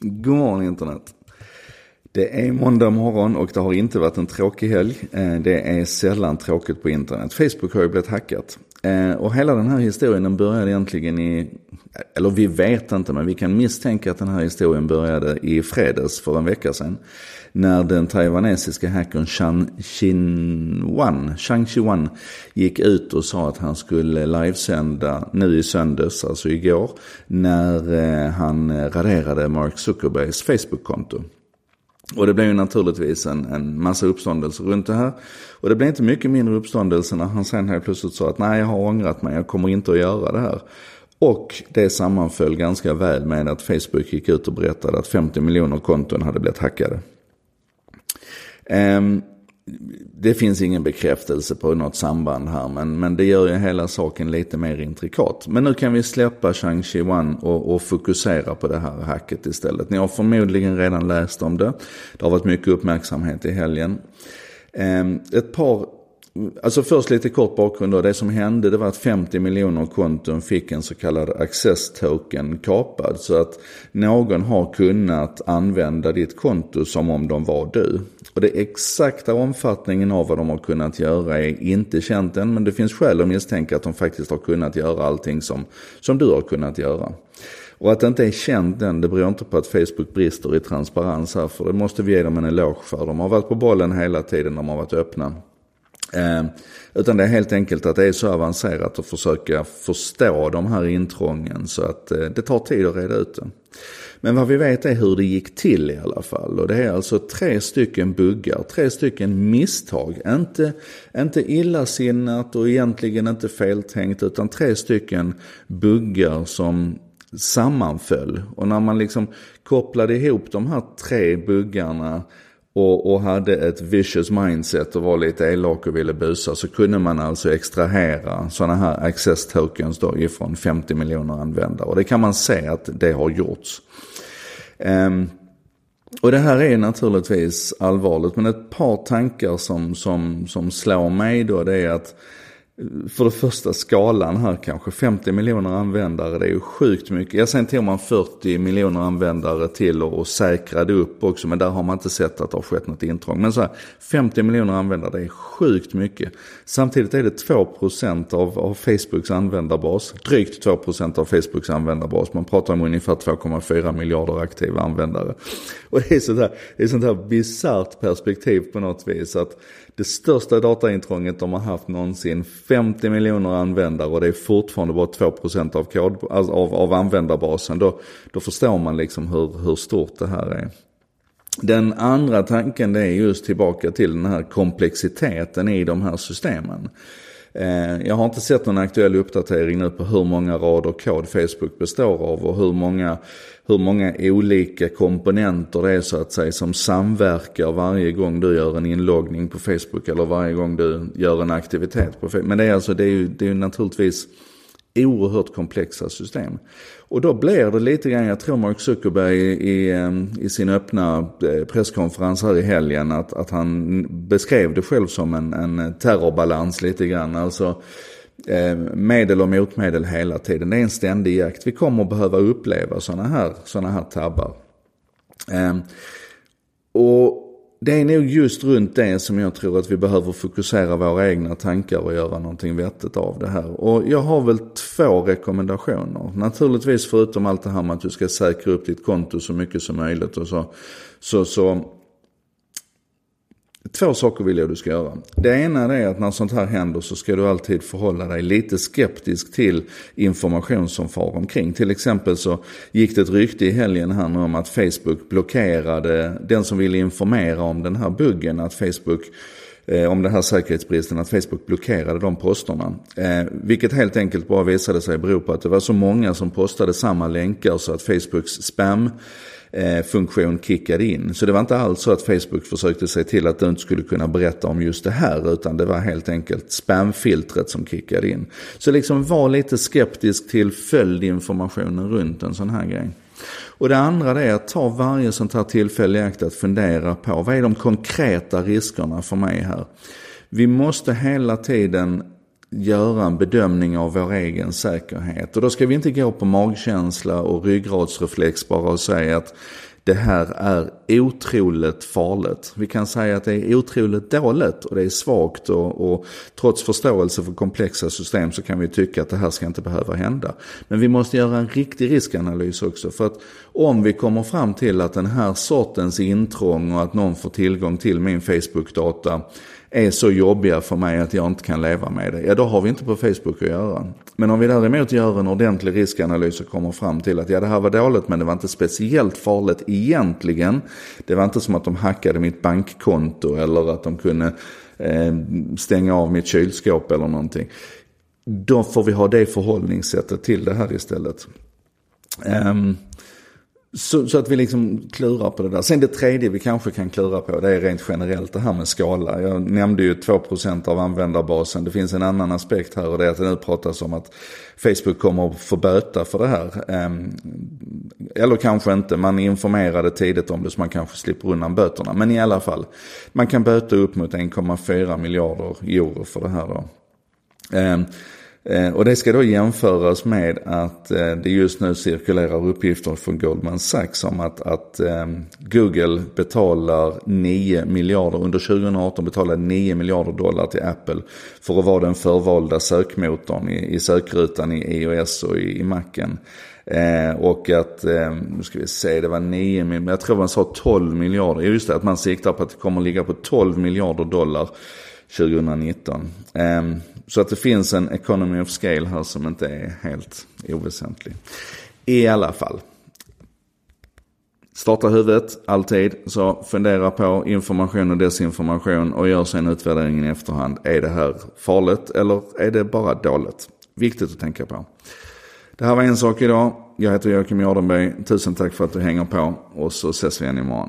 God morgon internet. Det är måndag morgon och det har inte varit en tråkig helg. Eh, det är sällan tråkigt på internet. Facebook har ju blivit hackat. Eh, och hela den här historien den började egentligen i, eller vi vet inte men vi kan misstänka att den här historien började i fredags för en vecka sedan. När den taiwanesiska hackern Chan Xin-Wan, Chang Chi-Wan gick ut och sa att han skulle livesända nu i söndags, alltså igår, när eh, han raderade Mark Zuckerbergs Facebook-konto. Och det blev ju naturligtvis en, en massa uppståndelse runt det här. Och det blev inte mycket mindre uppståndelse när han sen helt plötsligt sa att nej jag har ångrat mig, jag kommer inte att göra det här. Och det sammanföll ganska väl med att Facebook gick ut och berättade att 50 miljoner konton hade blivit hackade. Um, det finns ingen bekräftelse på något samband här men, men det gör ju hela saken lite mer intrikat. Men nu kan vi släppa Shang-Chi Wan och, och, fokusera på det här hacket istället. Ni har förmodligen redan läst om det. Det har varit mycket uppmärksamhet i helgen. Ehm, ett par Alltså först lite kort bakgrund då. Det som hände det var att 50 miljoner konton fick en så kallad access token kapad. Så att någon har kunnat använda ditt konto som om de var du. Och det exakta omfattningen av vad de har kunnat göra är inte känt än. Men det finns skäl att misstänka att de faktiskt har kunnat göra allting som, som du har kunnat göra. Och att det inte är känt än, det beror inte på att Facebook brister i transparens här. För det måste vi ge dem en eloge för. De har varit på bollen hela tiden, de har varit öppna. Eh, utan det är helt enkelt att det är så avancerat att försöka förstå de här intrången så att eh, det tar tid att reda ut det. Men vad vi vet är hur det gick till i alla fall. Och det är alltså tre stycken buggar, tre stycken misstag. Inte, inte illasinnat och egentligen inte feltänkt utan tre stycken buggar som sammanföll. Och när man liksom kopplade ihop de här tre buggarna och, och hade ett vicious mindset och var lite elak och ville busa så kunde man alltså extrahera sådana här access tokens då ifrån 50 miljoner användare. Och det kan man se att det har gjorts. Um, och det här är naturligtvis allvarligt men ett par tankar som, som, som slår mig då det är att för det första skalan här kanske. 50 miljoner användare, det är ju sjukt mycket. Ja, sen tog man 40 miljoner användare till och, och säkrade upp också. Men där har man inte sett att det har skett något intrång. Men så här, 50 miljoner användare, det är sjukt mycket. Samtidigt är det 2% av, av Facebooks användarbas. Drygt 2% av Facebooks användarbas. Man pratar om ungefär 2,4 miljarder aktiva användare. Och det är sånt här, det är sånt här bisarrt perspektiv på något vis. att det största dataintrånget de har haft någonsin. 50 miljoner användare och det är fortfarande bara 2% av, kod, alltså av, av användarbasen. Då, då förstår man liksom hur, hur stort det här är. Den andra tanken det är just tillbaka till den här komplexiteten i de här systemen. Eh, jag har inte sett någon aktuell uppdatering nu på hur många rader kod Facebook består av och hur många, hur många olika komponenter det är så att säga som samverkar varje gång du gör en inloggning på Facebook eller varje gång du gör en aktivitet på Facebook. Men det är alltså, det är ju, det är ju naturligtvis oerhört komplexa system. Och då blir det lite grann, jag tror Mark Zuckerberg i, i ehm, sin öppna eh, presskonferens här i helgen, att, att han beskrev det själv som en, en terrorbalans lite grann. Alltså eh, medel och motmedel hela tiden. Det är en ständig jakt. Vi kommer att behöva uppleva sådana här, såna här tabbar. Ehm, och det är nog just runt det som jag tror att vi behöver fokusera våra egna tankar och göra någonting vettigt av det här. Och jag har väl två rekommendationer. Naturligtvis förutom allt det här med att du ska säkra upp ditt konto så mycket som möjligt och så. Så, så Två saker vill jag du ska göra. Det ena är att när sånt här händer så ska du alltid förhålla dig lite skeptisk till information som far omkring. Till exempel så gick det ett rykte i helgen här nu om att Facebook blockerade den som ville informera om den här buggen. Att Facebook eh, Eh, om den här säkerhetsbristen att Facebook blockerade de posterna. Eh, vilket helt enkelt bara visade sig bero på att det var så många som postade samma länkar så att Facebooks spam eh, funktion kickade in. Så det var inte alls så att Facebook försökte se till att du inte skulle kunna berätta om just det här utan det var helt enkelt spamfiltret som kickade in. Så liksom var lite skeptisk till följdinformationen runt en sån här grej. Och det andra det är att ta varje sånt här tillfälle i akt att fundera på vad är de konkreta riskerna för mig här. Vi måste hela tiden göra en bedömning av vår egen säkerhet. Och då ska vi inte gå på magkänsla och ryggradsreflex bara och säga att det här är otroligt farligt. Vi kan säga att det är otroligt dåligt och det är svagt och, och, trots förståelse för komplexa system så kan vi tycka att det här ska inte behöva hända. Men vi måste göra en riktig riskanalys också för att om vi kommer fram till att den här sortens intrång och att någon får tillgång till min Facebook-data är så jobbiga för mig att jag inte kan leva med det. Ja, då har vi inte på Facebook att göra. Men om vi däremot gör en ordentlig riskanalys och kommer fram till att ja, det här var dåligt men det var inte speciellt farligt egentligen. Det var inte som att de hackade mitt bankkonto eller att de kunde eh, stänga av mitt kylskåp eller någonting. Då får vi ha det förhållningssättet till det här istället. Um, så, så, att vi liksom klurar på det där. Sen det tredje vi kanske kan klura på det är rent generellt det här med skala. Jag nämnde ju 2% av användarbasen. Det finns en annan aspekt här och det är att det nu pratas om att Facebook kommer att få böta för det här. Ehm, eller kanske inte, man informerade tidigt om det så man kanske slipper undan böterna. Men i alla fall, man kan böta upp mot 1,4 miljarder euro för det här då. Ehm, Eh, och det ska då jämföras med att eh, det just nu cirkulerar uppgifter från Goldman Sachs om att, att eh, Google betalar 9 miljarder, under 2018 betalar 9 miljarder dollar till Apple för att vara den förvalda sökmotorn i, i sökrutan i iOS och i, i Macen. Eh, och att, eh, nu ska vi se, det var 9 miljarder, jag tror man sa 12 miljarder. Just det, att man siktar på att det kommer att ligga på 12 miljarder dollar 2019. Ehm, så att det finns en economy of scale här som inte är helt oväsentlig. I alla fall. Starta huvudet, alltid. Så fundera på information och desinformation och gör sen utvärderingen i efterhand. Är det här farligt eller är det bara dåligt? Viktigt att tänka på. Det här var en sak idag. Jag heter Joakim Jardenberg. Tusen tack för att du hänger på och så ses vi igen imorgon.